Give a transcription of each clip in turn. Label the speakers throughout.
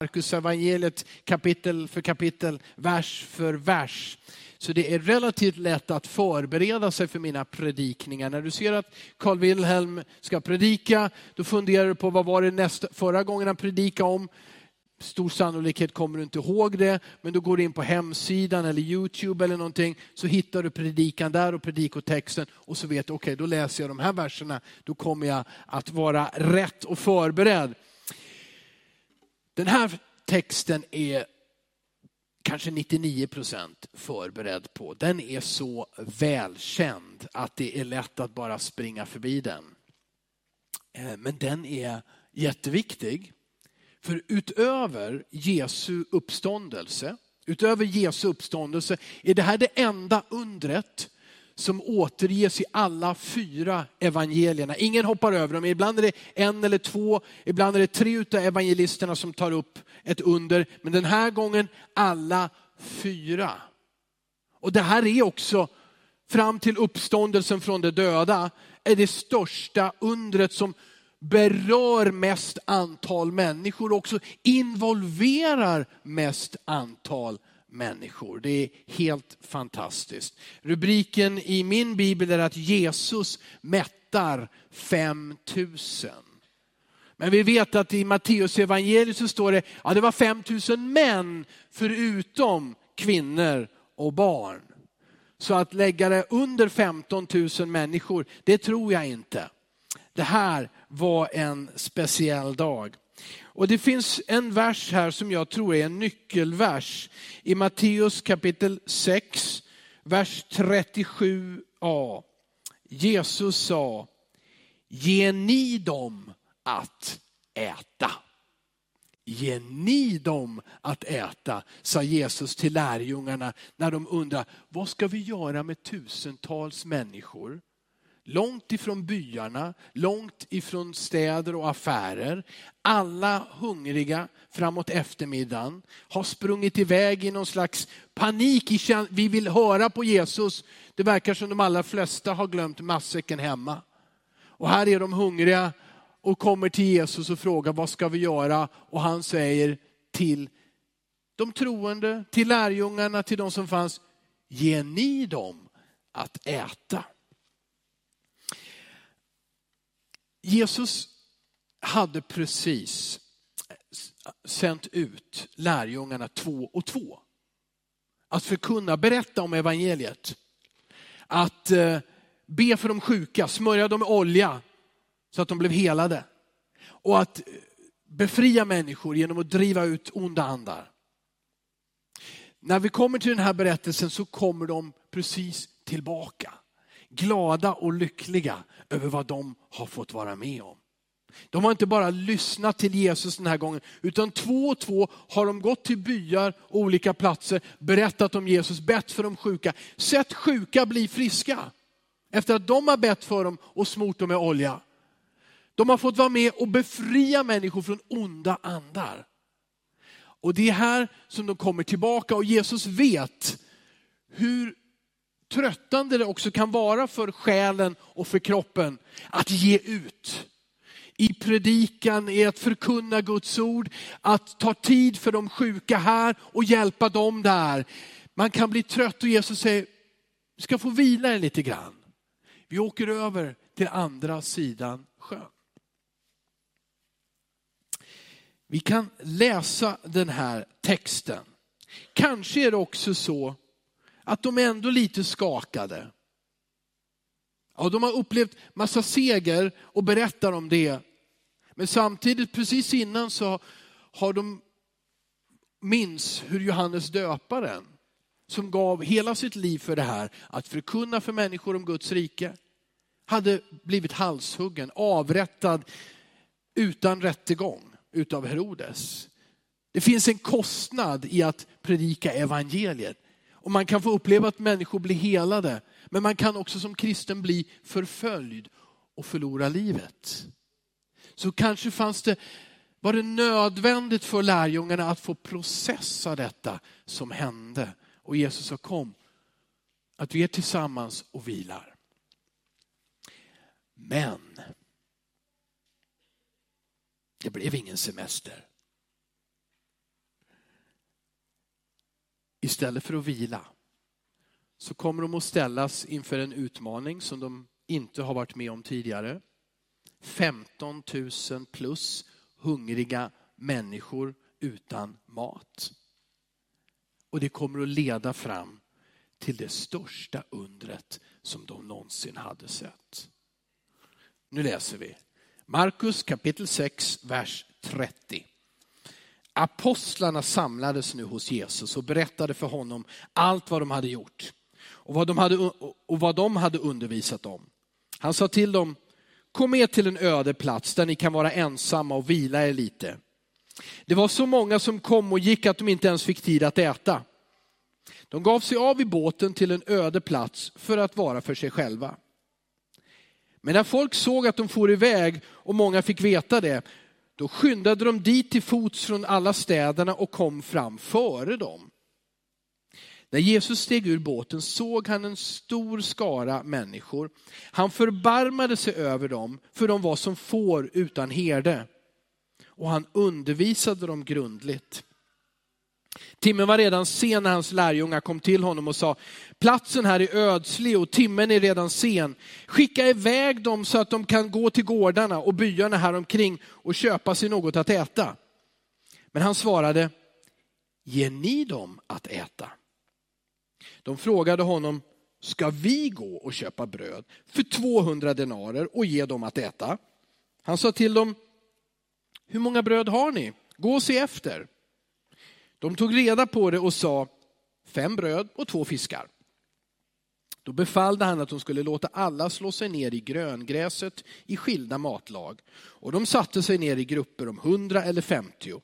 Speaker 1: Markus evangeliet kapitel för kapitel, vers för vers. Så det är relativt lätt att förbereda sig för mina predikningar. När du ser att Carl Wilhelm ska predika, då funderar du på vad var det nästa, förra gången han predikade om? Stor sannolikhet kommer du inte ihåg det, men då går du in på hemsidan eller Youtube eller någonting, så hittar du predikan där och predikotexten och så vet du, okej, okay, då läser jag de här verserna, då kommer jag att vara rätt och förberedd. Den här texten är kanske 99 procent förberedd på. Den är så välkänd att det är lätt att bara springa förbi den. Eh, men den är jätteviktig. För utöver Jesu uppståndelse, utöver Jesu uppståndelse är det här det enda undret som återges i alla fyra evangelierna. Ingen hoppar över dem. Ibland är det en eller två, ibland är det tre utav evangelisterna som tar upp ett under. Men den här gången alla fyra. Och det här är också, fram till uppståndelsen från de döda, är det största undret som berör mest antal människor och också involverar mest antal människor. Det är helt fantastiskt. Rubriken i min bibel är att Jesus mättar 5000. Men vi vet att i Matteus evangeliet så står det, ja det var 5000 män förutom kvinnor och barn. Så att lägga det under 15 000 människor, det tror jag inte. Det här var en speciell dag. Och det finns en vers här som jag tror är en nyckelvers. I Matteus kapitel 6, vers 37a. Jesus sa, ge ni dem att äta. Ge ni dem att äta, sa Jesus till lärjungarna när de undrar, vad ska vi göra med tusentals människor? Långt ifrån byarna, långt ifrån städer och affärer. Alla hungriga framåt eftermiddagen, har sprungit iväg i någon slags panik. Vi vill höra på Jesus. Det verkar som de allra flesta har glömt matsäcken hemma. Och här är de hungriga och kommer till Jesus och frågar vad ska vi göra? Och han säger till de troende, till lärjungarna, till de som fanns, ge ni dem att äta. Jesus hade precis sänt ut lärjungarna två och två. Att förkunna, berätta om evangeliet. Att eh, be för de sjuka, smörja dem med olja så att de blev helade. Och att eh, befria människor genom att driva ut onda andar. När vi kommer till den här berättelsen så kommer de precis tillbaka glada och lyckliga över vad de har fått vara med om. De har inte bara lyssnat till Jesus den här gången, utan två och två har de gått till byar och olika platser, berättat om Jesus, bett för de sjuka, sett sjuka bli friska. Efter att de har bett för dem och smort dem med olja. De har fått vara med och befria människor från onda andar. Och det är här som de kommer tillbaka och Jesus vet hur tröttande det också kan vara för själen och för kroppen att ge ut. I predikan, i att förkunna Guds ord, att ta tid för de sjuka här och hjälpa dem där. Man kan bli trött och Jesus säger, du ska få vila dig lite grann. Vi åker över till andra sidan sjön. Vi kan läsa den här texten. Kanske är det också så att de är ändå lite skakade. Ja, de har upplevt massa seger och berättar om det. Men samtidigt, precis innan så har de minns hur Johannes döparen, som gav hela sitt liv för det här, att förkunna för människor om Guds rike, hade blivit halshuggen, avrättad utan rättegång utav Herodes. Det finns en kostnad i att predika evangeliet. Och man kan få uppleva att människor blir helade. Men man kan också som kristen bli förföljd och förlora livet. Så kanske fanns det, var det nödvändigt för lärjungarna att få processa detta som hände. Och Jesus sa kom, att vi är tillsammans och vilar. Men det blev ingen semester. Istället för att vila så kommer de att ställas inför en utmaning som de inte har varit med om tidigare. 15 000 plus hungriga människor utan mat. Och det kommer att leda fram till det största undret som de någonsin hade sett. Nu läser vi Markus kapitel 6, vers 30. Apostlarna samlades nu hos Jesus och berättade för honom allt vad de hade gjort och vad de hade, och vad de hade undervisat om. Han sa till dem, kom med till en öde plats där ni kan vara ensamma och vila er lite. Det var så många som kom och gick att de inte ens fick tid att äta. De gav sig av i båten till en öde plats för att vara för sig själva. Men när folk såg att de for iväg och många fick veta det, då skyndade de dit till fots från alla städerna och kom fram före dem. När Jesus steg ur båten såg han en stor skara människor. Han förbarmade sig över dem, för de var som får utan herde. Och han undervisade dem grundligt. Timmen var redan sen när hans lärjungar kom till honom och sa, platsen här är ödslig och timmen är redan sen. Skicka iväg dem så att de kan gå till gårdarna och byarna här omkring och köpa sig något att äta. Men han svarade, ger ni dem att äta? De frågade honom, ska vi gå och köpa bröd för 200 denarer och ge dem att äta? Han sa till dem, hur många bröd har ni? Gå och se efter. De tog reda på det och sa, fem bröd och två fiskar. Då befallde han att de skulle låta alla slå sig ner i gröngräset i skilda matlag. Och de satte sig ner i grupper om hundra eller femtio.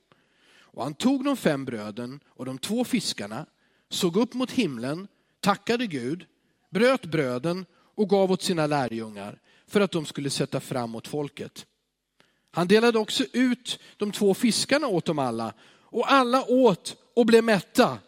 Speaker 1: Och han tog de fem bröden och de två fiskarna, såg upp mot himlen, tackade Gud, bröt bröden och gav åt sina lärjungar för att de skulle sätta fram åt folket. Han delade också ut de två fiskarna åt dem alla och alla åt och blev mätta.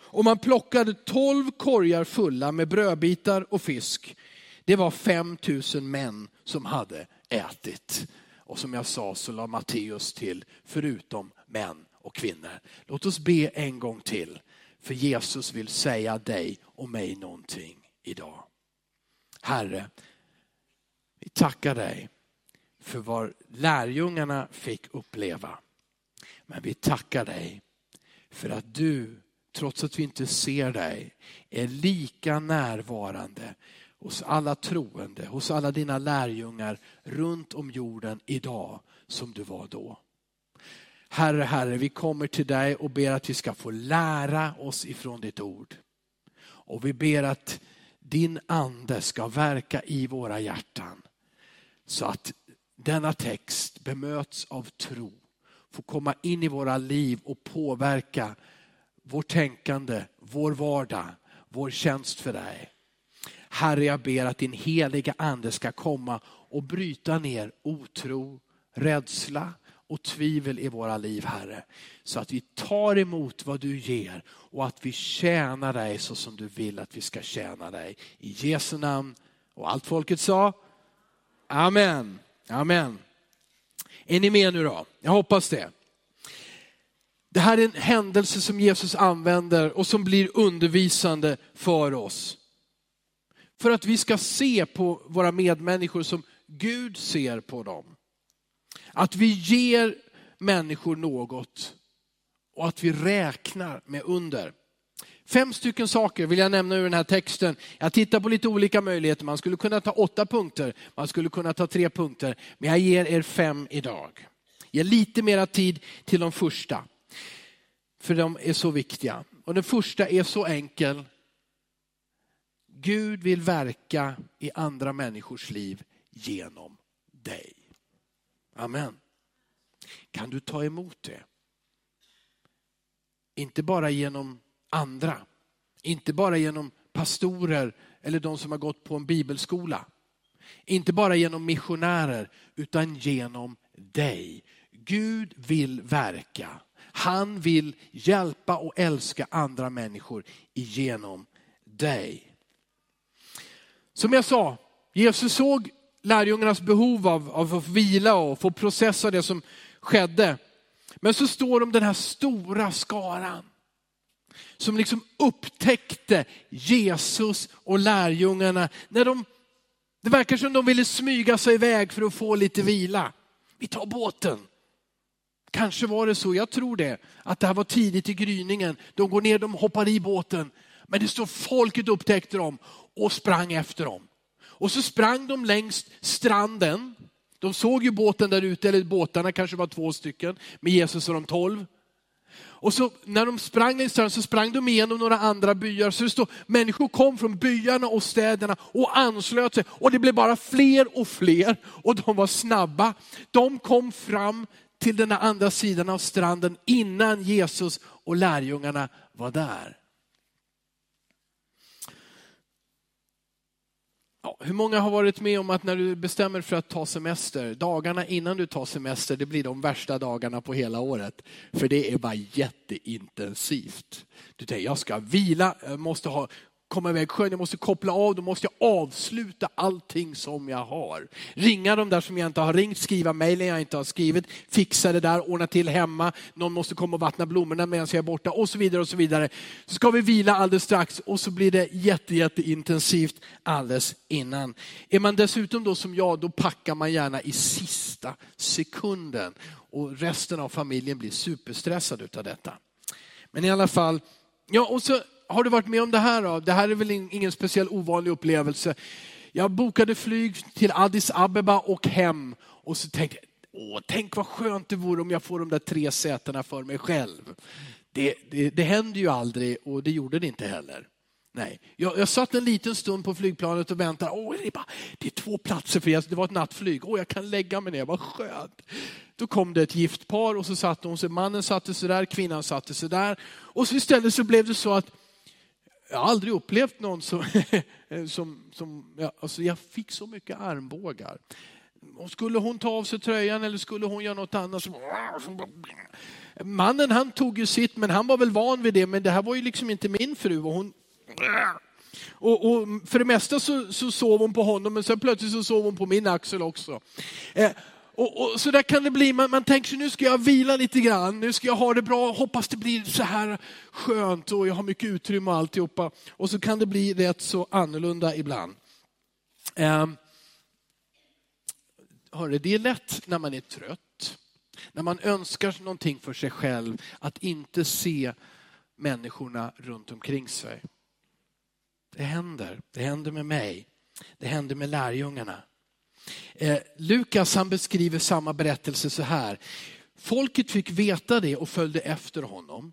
Speaker 1: Och man plockade tolv korgar fulla med brödbitar och fisk. Det var fem tusen män som hade ätit. Och som jag sa så la Matteus till, förutom män och kvinnor. Låt oss be en gång till. För Jesus vill säga dig och mig någonting idag. Herre, vi tackar dig för vad lärjungarna fick uppleva. Men vi tackar dig för att du, trots att vi inte ser dig, är lika närvarande hos alla troende, hos alla dina lärjungar runt om jorden idag som du var då. Herre, Herre, vi kommer till dig och ber att vi ska få lära oss ifrån ditt ord. Och vi ber att din ande ska verka i våra hjärtan så att denna text bemöts av tro få komma in i våra liv och påverka vårt tänkande, vår vardag, vår tjänst för dig. Herre, jag ber att din heliga ande ska komma och bryta ner otro, rädsla och tvivel i våra liv, Herre. Så att vi tar emot vad du ger och att vi tjänar dig så som du vill att vi ska tjäna dig. I Jesu namn. Och allt folket sa? Amen. Amen. Är ni med nu då? Jag hoppas det. Det här är en händelse som Jesus använder och som blir undervisande för oss. För att vi ska se på våra medmänniskor som Gud ser på dem. Att vi ger människor något och att vi räknar med under. Fem stycken saker vill jag nämna ur den här texten. Jag tittar på lite olika möjligheter. Man skulle kunna ta åtta punkter, man skulle kunna ta tre punkter. Men jag ger er fem idag. Ge lite mera tid till de första. För de är så viktiga. Och den första är så enkel. Gud vill verka i andra människors liv genom dig. Amen. Kan du ta emot det? Inte bara genom andra. Inte bara genom pastorer eller de som har gått på en bibelskola. Inte bara genom missionärer utan genom dig. Gud vill verka. Han vill hjälpa och älska andra människor genom dig. Som jag sa, Jesus såg lärjungarnas behov av, av att vila och få processa det som skedde. Men så står de den här stora skaran som liksom upptäckte Jesus och lärjungarna när de, det verkar som de ville smyga sig iväg för att få lite vila. Vi tar båten. Kanske var det så, jag tror det, att det här var tidigt i gryningen. De går ner, de hoppar i båten. Men det står folket upptäckte dem och sprang efter dem. Och så sprang de längs stranden. De såg ju båten där ute, eller båtarna kanske var två stycken, med Jesus och de tolv. Och så när de sprang längs stranden så sprang de igenom några andra byar. Så det står, människor kom från byarna och städerna och anslöt sig. Och det blev bara fler och fler och de var snabba. De kom fram till den andra sidan av stranden innan Jesus och lärjungarna var där. Ja, hur många har varit med om att när du bestämmer för att ta semester, dagarna innan du tar semester, det blir de värsta dagarna på hela året. För det är bara jätteintensivt. Du tänker, jag ska vila, jag måste ha komma iväg sjön, jag måste koppla av, då måste jag avsluta allting som jag har. Ringa de där som jag inte har ringt, skriva mejlen jag inte har skrivit, fixa det där, ordna till hemma, någon måste komma och vattna blommorna medan jag är borta och så vidare. och Så vidare. Så ska vi vila alldeles strax och så blir det jätte, jätteintensivt alldeles innan. Är man dessutom då som jag, då packar man gärna i sista sekunden och resten av familjen blir superstressad utav detta. Men i alla fall, ja och så har du varit med om det här då? Det här är väl ingen speciell ovanlig upplevelse. Jag bokade flyg till Addis Abeba och hem och så tänkte jag, åh, tänk vad skönt det vore om jag får de där tre sätena för mig själv. Det, det, det händer ju aldrig och det gjorde det inte heller. Nej, jag, jag satt en liten stund på flygplanet och väntade. Åh, det, är bara, det är två platser för det var ett nattflyg. Åh, jag kan lägga mig ner, vad skönt. Då kom det ett gift par och så satte hon sig, mannen satte sig där, kvinnan satte sig där. Och så istället så blev det så att jag har aldrig upplevt någon som, som, som ja, alltså jag fick så mycket armbågar. Och skulle hon ta av sig tröjan eller skulle hon göra något annat? Så, mannen han tog ju sitt, men han var väl van vid det. Men det här var ju liksom inte min fru. Och hon, och, och för det mesta så, så sov hon på honom, men sen plötsligt så sov hon på min axel också. Eh, och, och, så där kan det bli, man, man tänker sig nu ska jag vila lite grann, nu ska jag ha det bra, hoppas det blir så här skönt och jag har mycket utrymme och alltihopa. Och så kan det bli rätt så annorlunda ibland. Eh, hörde, det är lätt när man är trött, när man önskar någonting för sig själv, att inte se människorna runt omkring sig. Det händer, det händer med mig, det händer med lärjungarna. Eh, Lukas han beskriver samma berättelse så här. Folket fick veta det och följde efter honom.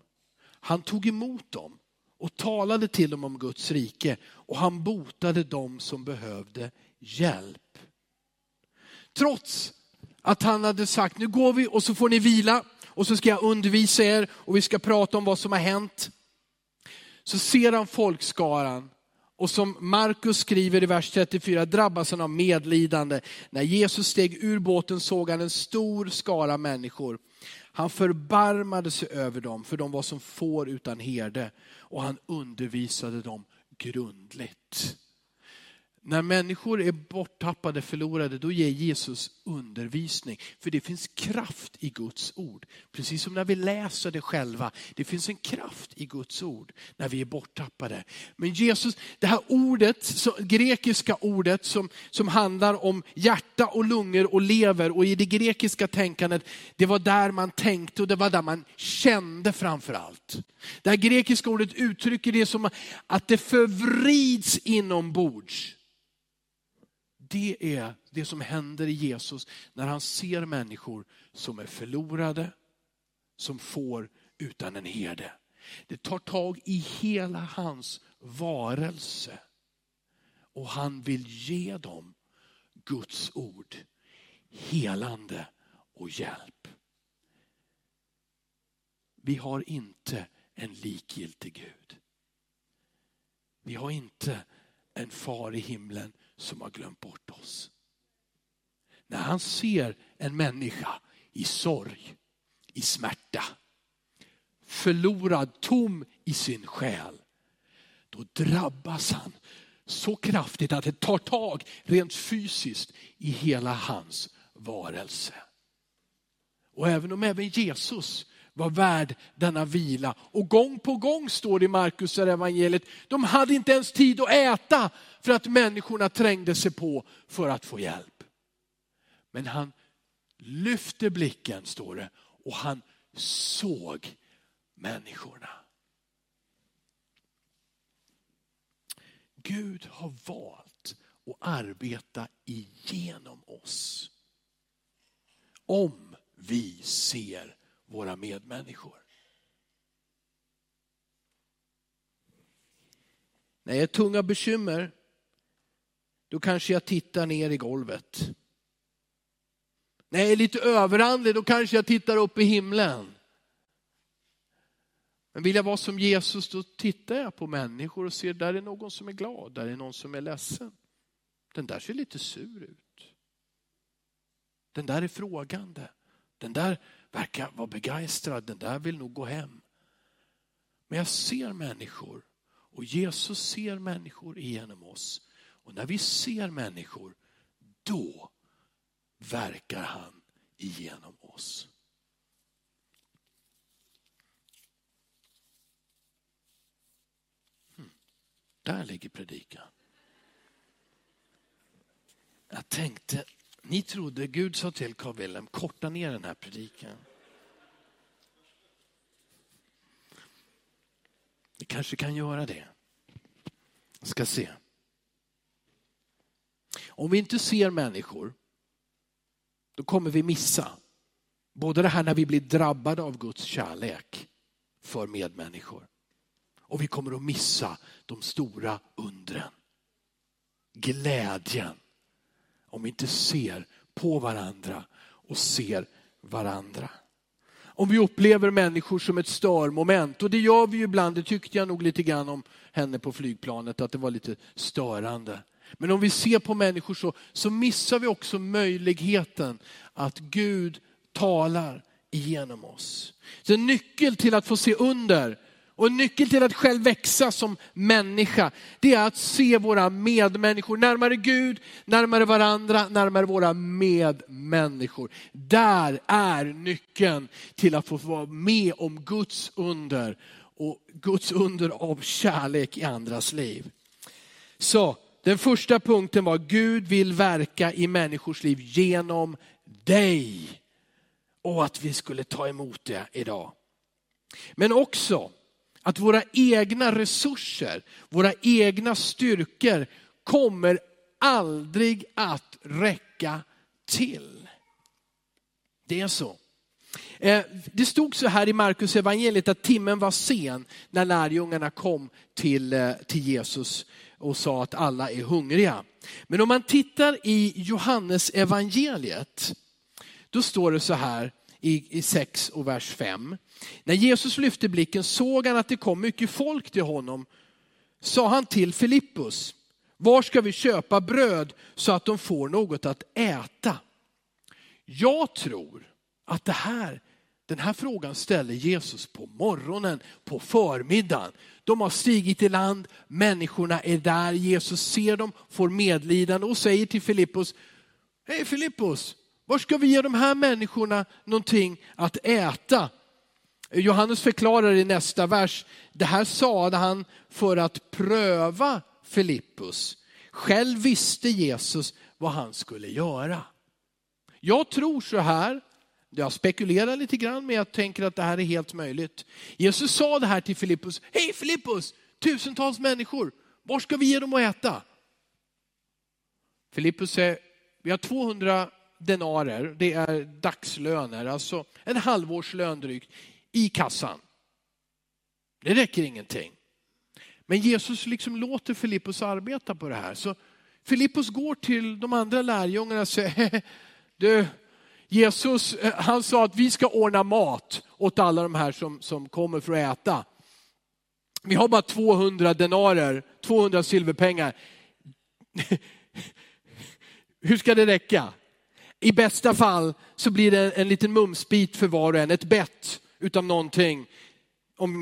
Speaker 1: Han tog emot dem och talade till dem om Guds rike och han botade dem som behövde hjälp. Trots att han hade sagt, nu går vi och så får ni vila och så ska jag undervisa er och vi ska prata om vad som har hänt. Så ser han folkskaran och som Markus skriver i vers 34 drabbas han av medlidande. När Jesus steg ur båten såg han en stor skara människor. Han förbarmade sig över dem, för de var som får utan herde. Och han undervisade dem grundligt. När människor är borttappade, förlorade, då ger Jesus undervisning. För det finns kraft i Guds ord. Precis som när vi läser det själva. Det finns en kraft i Guds ord när vi är borttappade. Men Jesus, det här ordet, så, grekiska ordet som, som handlar om hjärta och lungor och lever och i det grekiska tänkandet, det var där man tänkte och det var där man kände framför allt. Det här grekiska ordet uttrycker det som att det förvrids inombords det är det som händer i Jesus när han ser människor som är förlorade, som får utan en herde. Det tar tag i hela hans varelse. Och han vill ge dem Guds ord, helande och hjälp. Vi har inte en likgiltig Gud. Vi har inte en far i himlen som har glömt bort oss. När han ser en människa i sorg, i smärta, förlorad, tom i sin själ, då drabbas han så kraftigt att det tar tag rent fysiskt i hela hans varelse. Och även om även Jesus var värd denna vila. Och gång på gång står det i Markus evangeliet, de hade inte ens tid att äta för att människorna trängde sig på för att få hjälp. Men han lyfte blicken, står det, och han såg människorna. Gud har valt att arbeta igenom oss. Om vi ser våra medmänniskor. När jag har tunga bekymmer, då kanske jag tittar ner i golvet. När jag är lite överandlig, då kanske jag tittar upp i himlen. Men vill jag vara som Jesus, då tittar jag på människor och ser, där är någon som är glad, där är någon som är ledsen. Den där ser lite sur ut. Den där är frågande. Den där verkar vara begeistrad, den där vill nog gå hem. Men jag ser människor och Jesus ser människor igenom oss. Och när vi ser människor, då verkar han igenom oss. Hmm. Där ligger predikan. Jag tänkte, ni trodde, Gud sa till Carl Wilhelm, korta ner den här predikan. Ni kanske kan göra det. Jag ska se. Om vi inte ser människor, då kommer vi missa både det här när vi blir drabbade av Guds kärlek för medmänniskor. Och vi kommer att missa de stora undren. Glädjen om vi inte ser på varandra och ser varandra. Om vi upplever människor som ett störmoment, och det gör vi ju ibland, det tyckte jag nog lite grann om henne på flygplanet, att det var lite störande. Men om vi ser på människor så, så missar vi också möjligheten att Gud talar igenom oss. Så en nyckel till att få se under och en nyckel till att själv växa som människa, det är att se våra medmänniskor närmare Gud, närmare varandra, närmare våra medmänniskor. Där är nyckeln till att få vara med om Guds under och Guds under av kärlek i andras liv. Så den första punkten var Gud vill verka i människors liv genom dig. Och att vi skulle ta emot det idag. Men också att våra egna resurser, våra egna styrkor kommer aldrig att räcka till. Det är så. Eh, det stod så här i Markus evangeliet att timmen var sen när lärjungarna kom till, eh, till Jesus och sa att alla är hungriga. Men om man tittar i Johannes evangeliet, då står det så här i, i 6 och vers 5. När Jesus lyfte blicken såg han att det kom mycket folk till honom. Sa han till Filippus, var ska vi köpa bröd så att de får något att äta? Jag tror att det här, den här frågan ställer Jesus på morgonen, på förmiddagen. De har stigit i land, människorna är där, Jesus ser dem, får medlidande och säger till Filippus, Hej Filippus, var ska vi ge de här människorna någonting att äta? Johannes förklarar i nästa vers, det här sade han för att pröva Filippus. Själv visste Jesus vad han skulle göra. Jag tror så här, jag spekulerar lite grann men jag tänker att det här är helt möjligt. Jesus sa det här till Filippus, hej Filippus, tusentals människor, var ska vi ge dem att äta? Filippus säger, vi har 200 denarer, det är dagslöner, alltså en halvårslön drygt, i kassan. Det räcker ingenting. Men Jesus liksom låter Filippos arbeta på det här. Så Filippos går till de andra lärjungarna och säger, du, Jesus eh, han sa att vi ska ordna mat åt alla de här som, som kommer för att äta. Vi har bara 200 denarer, 200 silverpengar. Hur ska det räcka? I bästa fall så blir det en liten mumsbit för var och en, ett bett utav någonting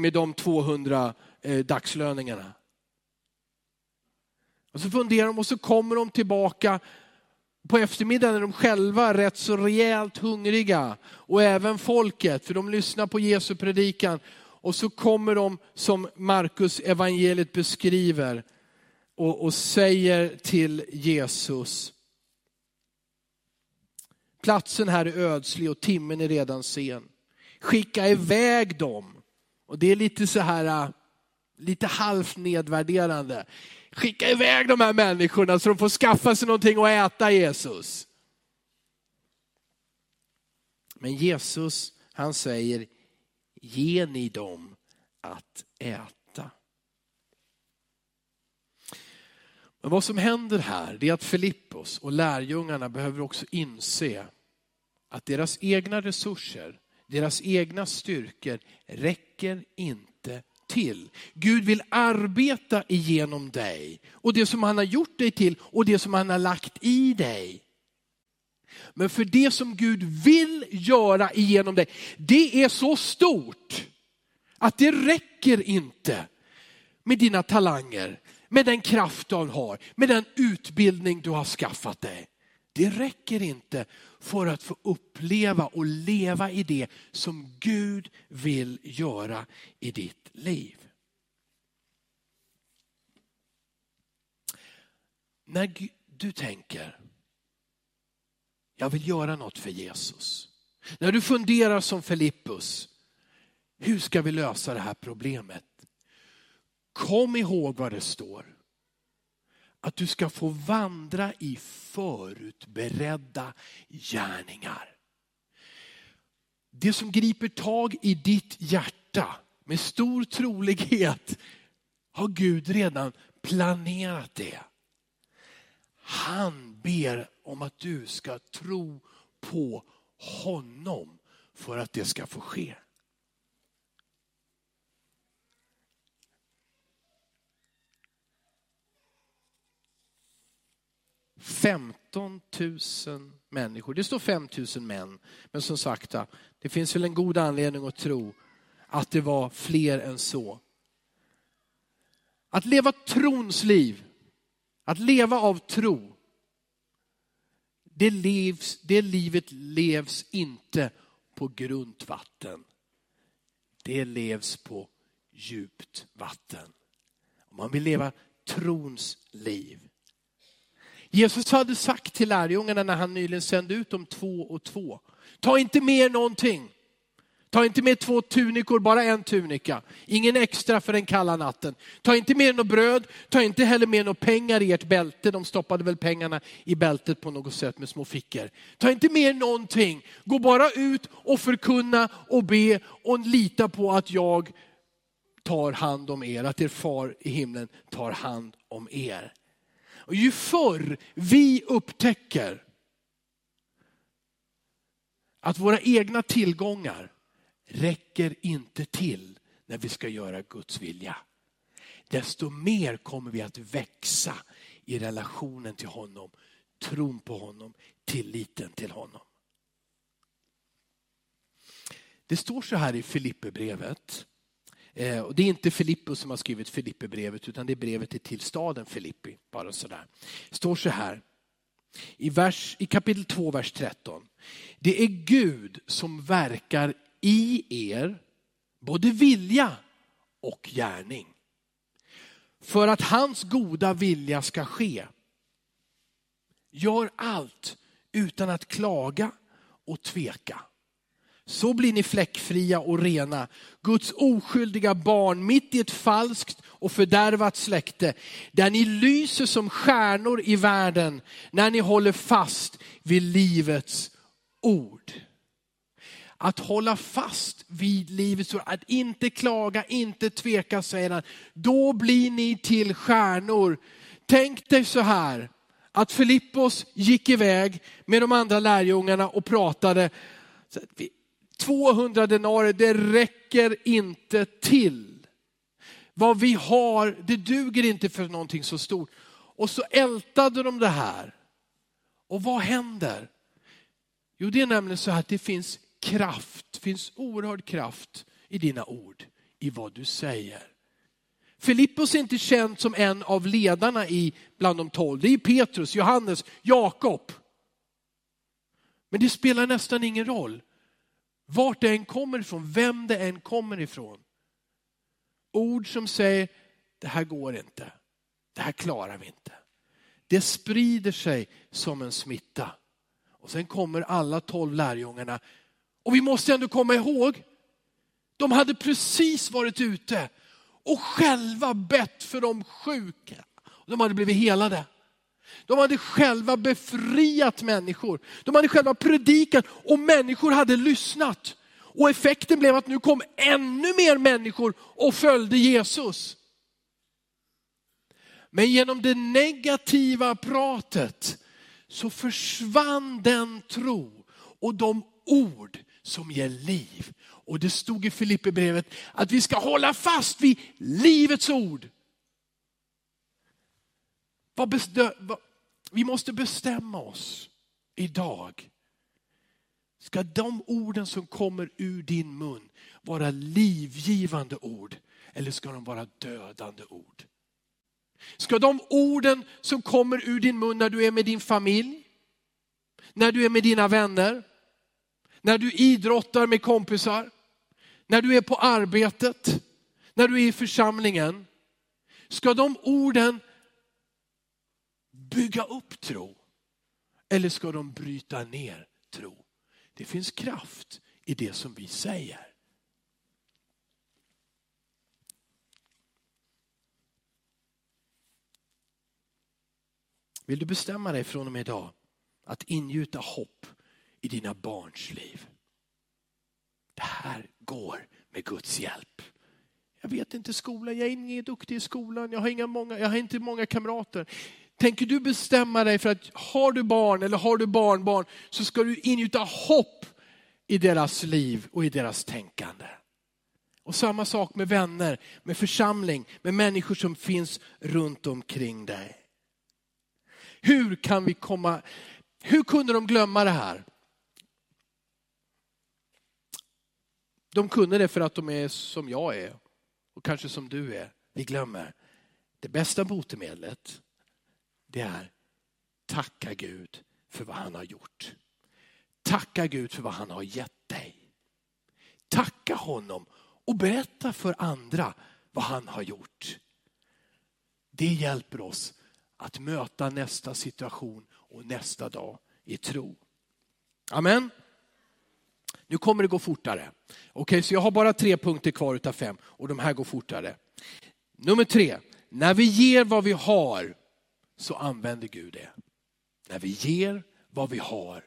Speaker 1: med de 200 eh, dagslöningarna. Och så funderar de och så kommer de tillbaka på eftermiddagen är de själva rätt så rejält hungriga. Och även folket, för de lyssnar på Jesu predikan. Och så kommer de, som Markus evangeliet beskriver, och, och säger till Jesus, platsen här är ödslig och timmen är redan sen. Skicka iväg dem. Och det är lite så här, äh, lite halvt nedvärderande. Skicka iväg de här människorna så de får skaffa sig någonting att äta Jesus. Men Jesus, han säger, ge ni dem att äta. Men vad som händer här är att Filippos och lärjungarna behöver också inse att deras egna resurser, deras egna styrkor räcker inte till. Gud vill arbeta igenom dig och det som han har gjort dig till och det som han har lagt i dig. Men för det som Gud vill göra igenom dig, det är så stort att det räcker inte med dina talanger, med den kraft du har, med den utbildning du har skaffat dig. Det räcker inte för att få uppleva och leva i det som Gud vill göra i ditt liv. När du tänker, jag vill göra något för Jesus. När du funderar som Filippus, hur ska vi lösa det här problemet? Kom ihåg vad det står. Att du ska få vandra i förutberedda gärningar. Det som griper tag i ditt hjärta med stor trolighet har Gud redan planerat det. Han ber om att du ska tro på honom för att det ska få ske. 15 000 människor. Det står 5 000 män. Men som sagt, det finns väl en god anledning att tro att det var fler än så. Att leva trons liv, att leva av tro, det, livs, det livet levs inte på grunt vatten. Det levs på djupt vatten. Om man vill leva trons liv Jesus hade sagt till lärjungarna när han nyligen sände ut dem två och två. Ta inte med någonting. Ta inte med två tunikor, bara en tunika. Ingen extra för den kalla natten. Ta inte med något bröd, ta inte heller med några pengar i ert bälte. De stoppade väl pengarna i bältet på något sätt med små fickor. Ta inte med någonting. Gå bara ut och förkunna och be och lita på att jag tar hand om er, att er far i himlen tar hand om er. Och ju förr vi upptäcker att våra egna tillgångar räcker inte till när vi ska göra Guds vilja. Desto mer kommer vi att växa i relationen till honom, tron på honom, tilliten till honom. Det står så här i Filipperbrevet Eh, och det är inte Filippus som har skrivit Filipperbrevet utan det är brevet till staden Filippi. Bara sådär. Det står så här i, vers, i kapitel 2, vers 13. Det är Gud som verkar i er, både vilja och gärning. För att hans goda vilja ska ske. Gör allt utan att klaga och tveka. Så blir ni fläckfria och rena, Guds oskyldiga barn mitt i ett falskt och fördärvat släkte, där ni lyser som stjärnor i världen när ni håller fast vid livets ord. Att hålla fast vid livets ord, att inte klaga, inte tveka säger han. Då blir ni till stjärnor. Tänk dig så här, att Filippos gick iväg med de andra lärjungarna och pratade. 200 denarer, det räcker inte till. Vad vi har, det duger inte för någonting så stort. Och så ältade de det här. Och vad händer? Jo, det är nämligen så att det finns kraft, finns oerhörd kraft i dina ord, i vad du säger. Filippos är inte känd som en av ledarna i bland de tolv. Det är Petrus, Johannes, Jakob. Men det spelar nästan ingen roll. Vart det än kommer ifrån, vem det än kommer ifrån. Ord som säger, det här går inte. Det här klarar vi inte. Det sprider sig som en smitta. Och sen kommer alla tolv lärjungarna. Och vi måste ändå komma ihåg, de hade precis varit ute och själva bett för de sjuka. De hade blivit helade. De hade själva befriat människor. De hade själva predikat och människor hade lyssnat. Och effekten blev att nu kom ännu mer människor och följde Jesus. Men genom det negativa pratet så försvann den tro och de ord som ger liv. Och det stod i Filipperbrevet att vi ska hålla fast vid livets ord. Vi måste bestämma oss idag. Ska de orden som kommer ur din mun vara livgivande ord eller ska de vara dödande ord? Ska de orden som kommer ur din mun när du är med din familj, när du är med dina vänner, när du idrottar med kompisar, när du är på arbetet, när du är i församlingen. Ska de orden bygga upp tro? Eller ska de bryta ner tro? Det finns kraft i det som vi säger. Vill du bestämma dig från och med idag att ingjuta hopp i dina barns liv? Det här går med Guds hjälp. Jag vet inte skolan, jag är ingen duktig i skolan, jag har, inga många, jag har inte många kamrater. Tänker du bestämma dig för att har du barn eller har du barnbarn så ska du ingjuta hopp i deras liv och i deras tänkande. Och samma sak med vänner, med församling, med människor som finns runt omkring dig. Hur kan vi komma, hur kunde de glömma det här? De kunde det för att de är som jag är och kanske som du är. Vi glömmer. Det bästa botemedlet det är tacka Gud för vad han har gjort. Tacka Gud för vad han har gett dig. Tacka honom och berätta för andra vad han har gjort. Det hjälper oss att möta nästa situation och nästa dag i tro. Amen. Nu kommer det gå fortare. Okej, så jag har bara tre punkter kvar utav fem och de här går fortare. Nummer tre, när vi ger vad vi har så använder Gud det. När vi ger vad vi har,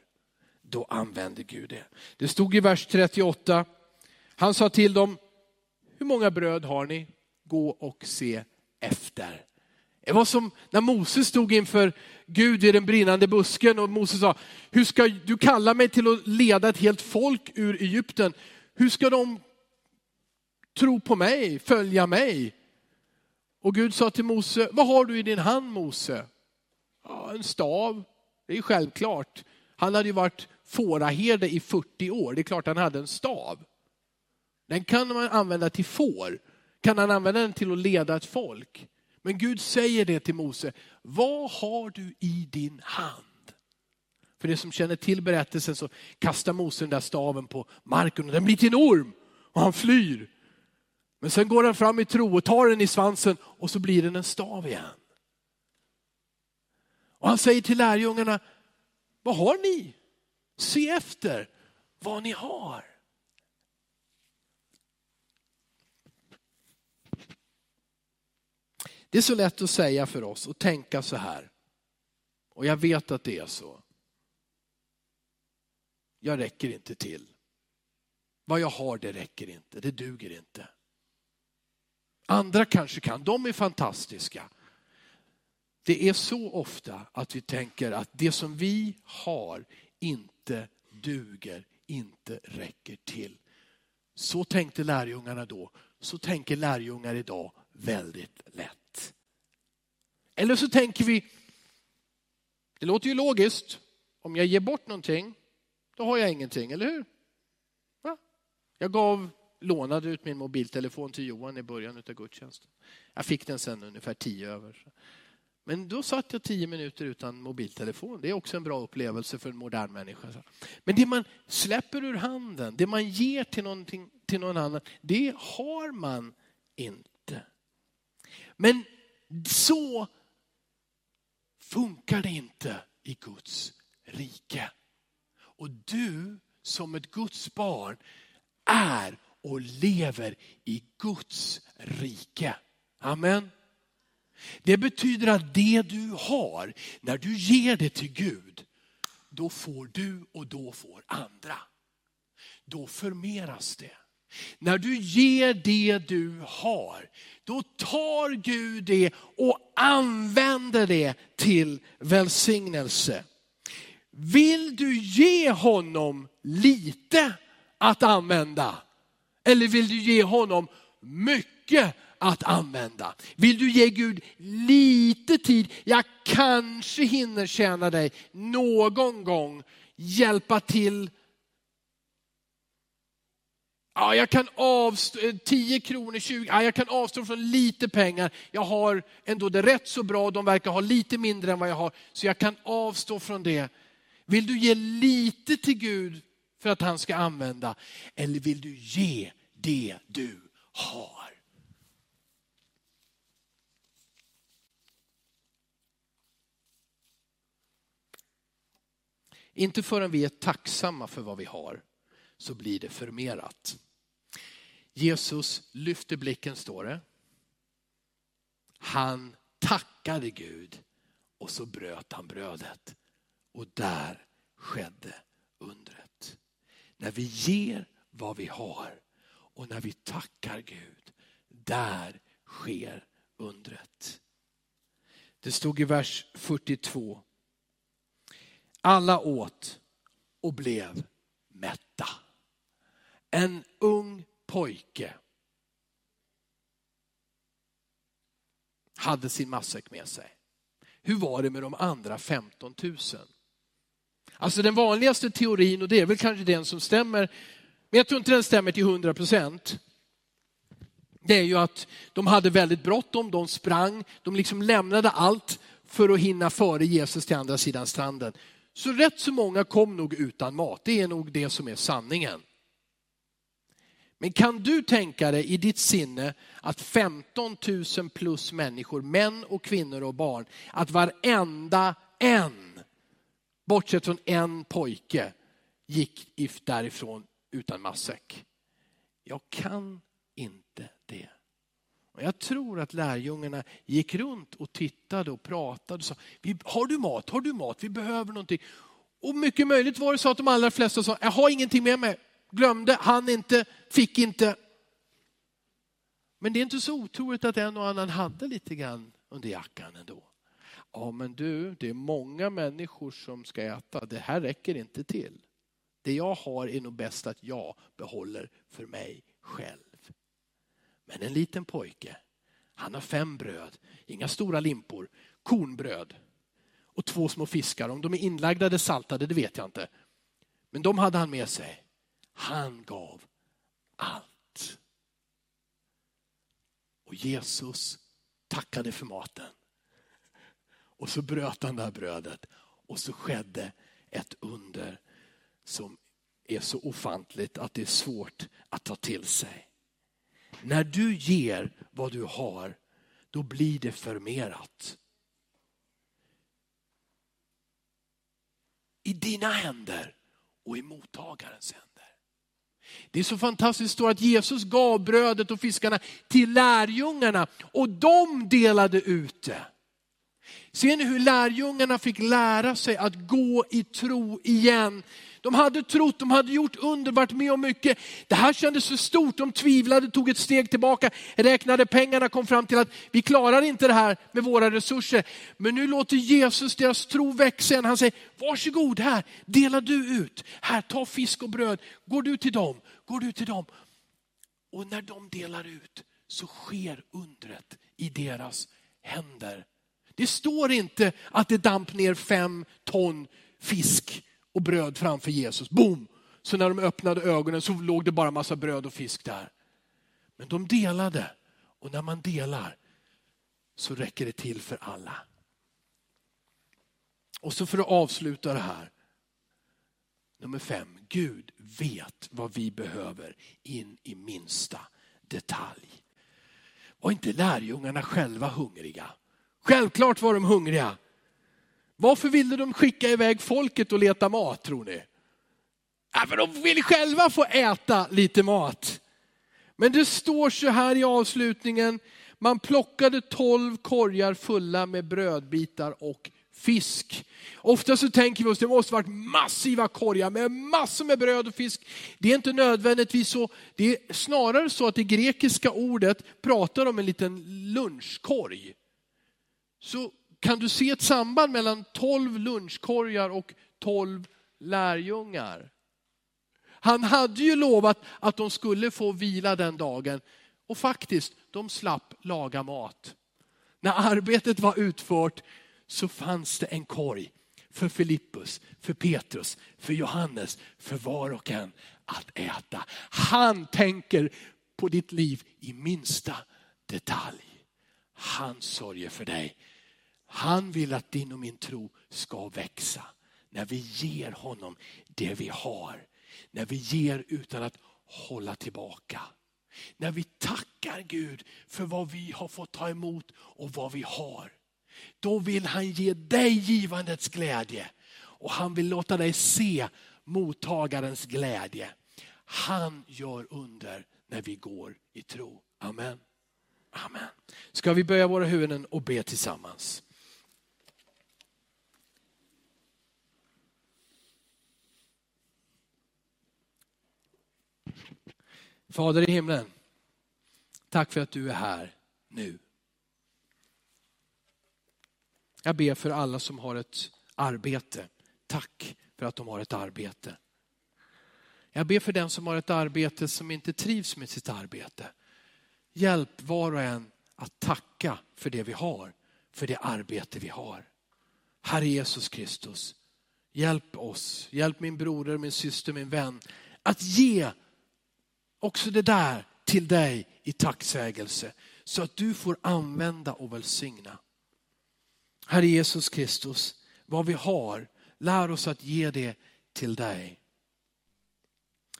Speaker 1: då använder Gud det. Det stod i vers 38, han sa till dem, hur många bröd har ni? Gå och se efter. Det var som när Moses stod inför Gud i den brinnande busken och Moses sa, hur ska du kalla mig till att leda ett helt folk ur Egypten? Hur ska de tro på mig, följa mig? Och Gud sa till Mose, vad har du i din hand Mose? Ja, en stav, det är självklart. Han hade ju varit fåraherde i 40 år, det är klart han hade en stav. Den kan man använda till får, kan han använda den till att leda ett folk. Men Gud säger det till Mose, vad har du i din hand? För det som känner till berättelsen så kastar Mose den där staven på marken och den blir till en orm och han flyr. Men sen går han fram i tro och tar den i svansen och så blir den en stav igen. Och han säger till lärjungarna, vad har ni? Se efter vad ni har. Det är så lätt att säga för oss och tänka så här. Och jag vet att det är så. Jag räcker inte till. Vad jag har det räcker inte, det duger inte. Andra kanske kan, de är fantastiska. Det är så ofta att vi tänker att det som vi har inte duger, inte räcker till. Så tänkte lärjungarna då, så tänker lärjungar idag väldigt lätt. Eller så tänker vi, det låter ju logiskt, om jag ger bort någonting, då har jag ingenting, eller hur? Jag gav, lånade ut min mobiltelefon till Johan i början av gudstjänsten. Jag fick den sen ungefär tio över. Men då satt jag tio minuter utan mobiltelefon. Det är också en bra upplevelse för en modern människa. Men det man släpper ur handen, det man ger till, till någon annan, det har man inte. Men så funkar det inte i Guds rike. Och du som ett Guds barn är och lever i Guds rike. Amen. Det betyder att det du har, när du ger det till Gud, då får du och då får andra. Då förmeras det. När du ger det du har, då tar Gud det och använder det till välsignelse. Vill du ge honom lite att använda? Eller vill du ge honom mycket att använda? Vill du ge Gud lite tid? Jag kanske hinner tjäna dig någon gång, hjälpa till Ja, jag kan avstå, eh, 10 kronor, 20, ja, jag kan avstå från lite pengar. Jag har ändå det rätt så bra, de verkar ha lite mindre än vad jag har, så jag kan avstå från det. Vill du ge lite till Gud för att han ska använda? Eller vill du ge det du har? Inte förrän vi är tacksamma för vad vi har så blir det förmerat. Jesus lyfte blicken, står det. Han tackade Gud och så bröt han brödet. Och där skedde. När vi ger vad vi har och när vi tackar Gud, där sker undret. Det stod i vers 42. Alla åt och blev mätta. En ung pojke hade sin matsäck med sig. Hur var det med de andra 15 000? Alltså den vanligaste teorin, och det är väl kanske den som stämmer, men jag tror inte den stämmer till 100 procent. Det är ju att de hade väldigt bråttom, de sprang, de liksom lämnade allt för att hinna före Jesus till andra sidan stranden. Så rätt så många kom nog utan mat, det är nog det som är sanningen. Men kan du tänka dig i ditt sinne att 15 000 plus människor, män och kvinnor och barn, att varenda en, bortsett från en pojke, gick därifrån utan matsäck? Jag kan inte det. Och jag tror att lärjungarna gick runt och tittade och pratade och sa, har du mat, har du mat, vi behöver någonting. Och mycket möjligt var det så att de allra flesta sa, jag har ingenting med mig, glömde, han inte, fick inte. Men det är inte så otroligt att en och annan hade lite grann under jackan ändå. Ja men du, det är många människor som ska äta, det här räcker inte till. Det jag har är nog bäst att jag behåller för mig själv. Men en liten pojke, han har fem bröd, inga stora limpor, kornbröd och två små fiskar. Om de är inlagda eller saltade, det vet jag inte. Men de hade han med sig. Han gav allt. Och Jesus tackade för maten. Och så bröt han det här brödet och så skedde ett under som är så ofantligt att det är svårt att ta till sig. När du ger vad du har, då blir det förmerat. I dina händer och i mottagarens händer. Det är så fantastiskt att Jesus gav brödet och fiskarna till lärjungarna och de delade ut det. Ser ni hur lärjungarna fick lära sig att gå i tro igen de hade trott, de hade gjort under, varit med om mycket. Det här kändes för stort, de tvivlade, tog ett steg tillbaka, räknade pengarna, kom fram till att vi klarar inte det här med våra resurser. Men nu låter Jesus deras tro växa igen. Han säger, varsågod här, dela du ut. Här, ta fisk och bröd. Går du till dem, går du till dem. Och när de delar ut så sker undret i deras händer. Det står inte att det damp ner fem ton fisk och bröd framför Jesus. Boom! Så när de öppnade ögonen så låg det bara massa bröd och fisk där. Men de delade och när man delar så räcker det till för alla. Och så för att avsluta det här. Nummer fem, Gud vet vad vi behöver in i minsta detalj. Var inte lärjungarna själva hungriga? Självklart var de hungriga. Varför ville de skicka iväg folket och leta mat tror ni? Ja, för de vill själva få äta lite mat. Men det står så här i avslutningen, man plockade tolv korgar fulla med brödbitar och fisk. Ofta så tänker vi oss, det måste varit massiva korgar med massor med bröd och fisk. Det är inte nödvändigtvis så, det är snarare så att det grekiska ordet pratar om en liten lunchkorg. Så kan du se ett samband mellan tolv lunchkorgar och tolv lärjungar? Han hade ju lovat att de skulle få vila den dagen och faktiskt, de slapp laga mat. När arbetet var utfört så fanns det en korg för Filippus, för Petrus, för Johannes, för var och en att äta. Han tänker på ditt liv i minsta detalj. Han sörjer för dig. Han vill att din och min tro ska växa när vi ger honom det vi har. När vi ger utan att hålla tillbaka. När vi tackar Gud för vad vi har fått ta emot och vad vi har. Då vill han ge dig givandets glädje och han vill låta dig se mottagarens glädje. Han gör under när vi går i tro. Amen. Amen. Ska vi böja våra huvuden och be tillsammans? Fader i himlen, tack för att du är här nu. Jag ber för alla som har ett arbete. Tack för att de har ett arbete. Jag ber för den som har ett arbete som inte trivs med sitt arbete. Hjälp var och en att tacka för det vi har, för det arbete vi har. Herre Jesus Kristus, hjälp oss, hjälp min broder, min syster, min vän att ge också det där till dig i tacksägelse så att du får använda och välsigna. Herre Jesus Kristus, vad vi har, lär oss att ge det till dig.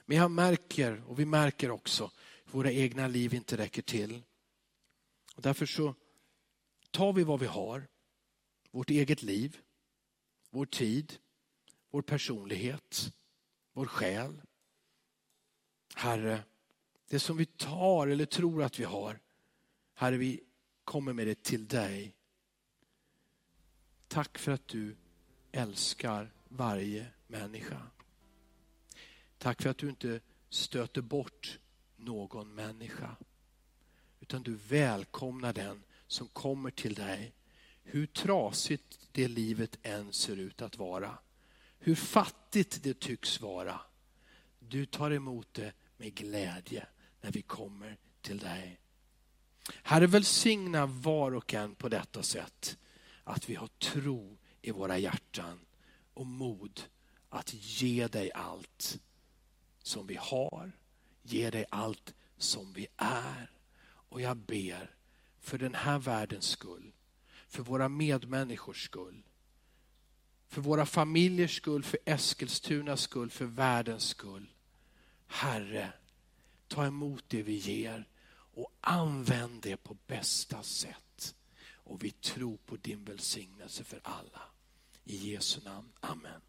Speaker 1: Men jag märker, och vi märker också, att våra egna liv inte räcker till. Och därför så tar vi vad vi har, vårt eget liv, vår tid, vår personlighet, vår själ. Herre, det som vi tar eller tror att vi har, Herre, vi kommer med det till dig. Tack för att du älskar varje människa. Tack för att du inte stöter bort någon människa. Utan du välkomnar den som kommer till dig. Hur trasigt det livet än ser ut att vara. Hur fattigt det tycks vara. Du tar emot det med glädje när vi kommer till dig. Herre välsigna var och en på detta sätt. Att vi har tro i våra hjärtan och mod att ge dig allt som vi har. Ge dig allt som vi är. Och jag ber för den här världens skull, för våra medmänniskors skull, för våra familjers skull, för Eskilstunas skull, för världens skull. Herre, ta emot det vi ger och använd det på bästa sätt. Och vi tror på din välsignelse för alla. I Jesu namn. Amen.